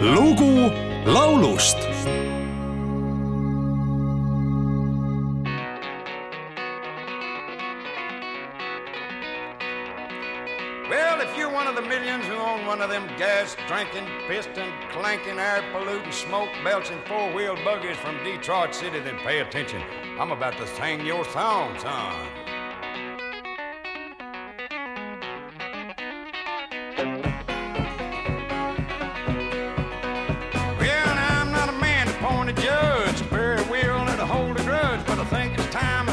lugu laulust Well, if you're one of the millions who own one of them gas drinking, piston clanking, air polluting, smoke belching four wheel buggies from Detroit City, then pay attention. I'm about to sing your song, son.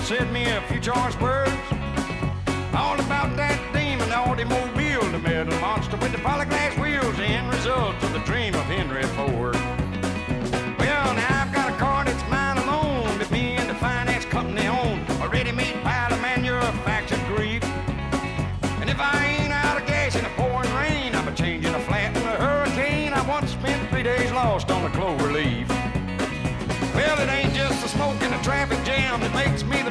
Said me a few choice words. All about that demon automobile, the metal monster with the polyglass wheels, the end result of the dream of Henry Ford. Well, now I've got a car that's mine alone, that me and the finance company own, a ready-made pile of manufactured grief. And if I ain't out of gas in a pouring rain, I'm a changing a flat in a hurricane. I once spent three days lost on a clover leaf. Well, it ain't just the smoke and the traffic jam that makes me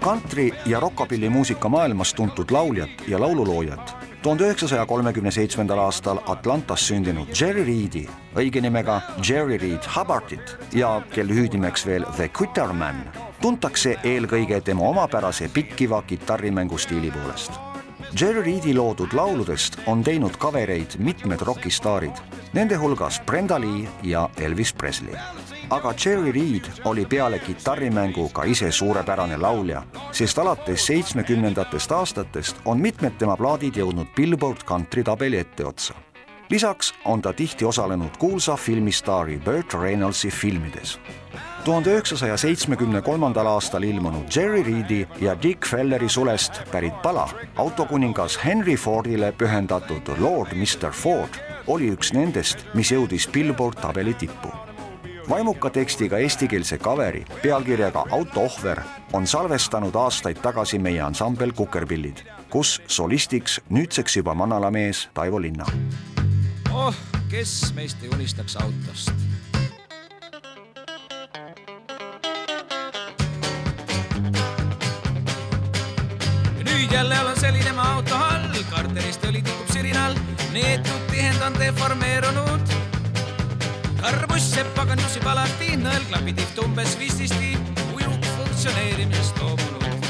kantri- ja rokkabillimuusika maailmas tuntud lauljat ja laululoojat, tuhande üheksasaja kolmekümne seitsmendal aastal Atlantas sündinud Jerry Reedi, õige nimega Jerry Reed Hubbardit ja kelle hüüdnimeks veel The Quitterman, tuntakse eelkõige tema omapärase pikkiva kitarrimängustiili poolest. Jerry Reedi loodud lauludest on teinud kavereid mitmed rokistaarid, nende hulgas Brenda Lee ja Elvis Presley aga Jerry Reed oli peale kitarrimängu ka ise suurepärane laulja, sest alates seitsmekümnendatest aastatest on mitmed tema plaadid jõudnud Billboard Country tabeli etteotsa. lisaks on ta tihti osalenud kuulsa filmistaari Burt Reynoldsi filmides. tuhande üheksasaja seitsmekümne kolmandal aastal ilmunud Jerry Reedi ja Dick Felleri sulest pärit pala autokuningas Henry Fordile pühendatud Lord Mr Ford oli üks nendest, mis jõudis Billboard tabeli tippu vaimuka tekstiga eestikeelse kaveri pealkirjaga Auto ohver on salvestanud aastaid tagasi meie ansambel Kukerpillid, kus solistiks nüüdseks juba manalamees Taivo Linna. oh, kes meist ei unistaks autost. nüüd jälle olen selline maa auto all, karterist õli tikub sirinal, neetud tihendanud deformeerunud. Karbuss sepp aga niusib alati, nõelklapid tiht umbes vististi, ujuv funktsioneerimisest loobunud.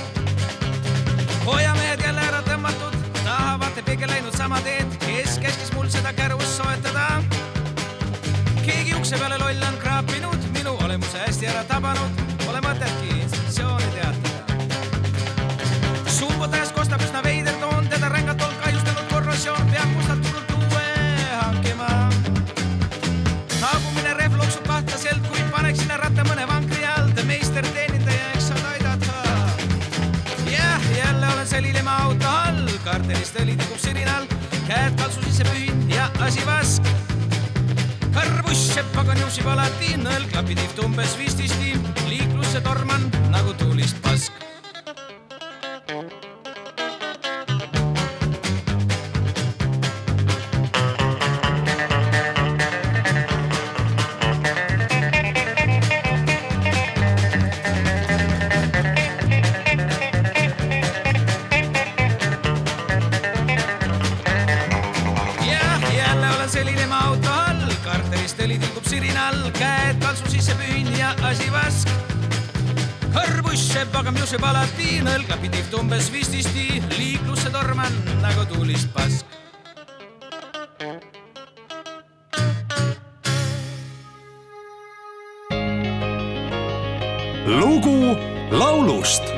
hoiamehed jälle ära tõmmatud, tahavad pigem läinud sama teed, kes käskis mul seda kärust soetada. keegi ukse peale loll on kraapinud, minu olemuse hästi ära tabanud, pole mõtetki asi vask. karbuss sepp aga niusib alati, nõelklapid tiht umbes vististi, liiklusse torman nagu tuulist pask. Käed kaltsu sisse pühin ja asi vask. kõrbuss sepp aga miuseb alati, nõelklapid tiht umbes vististi, liiklusse torman nagu tuulist pask. lugu laulust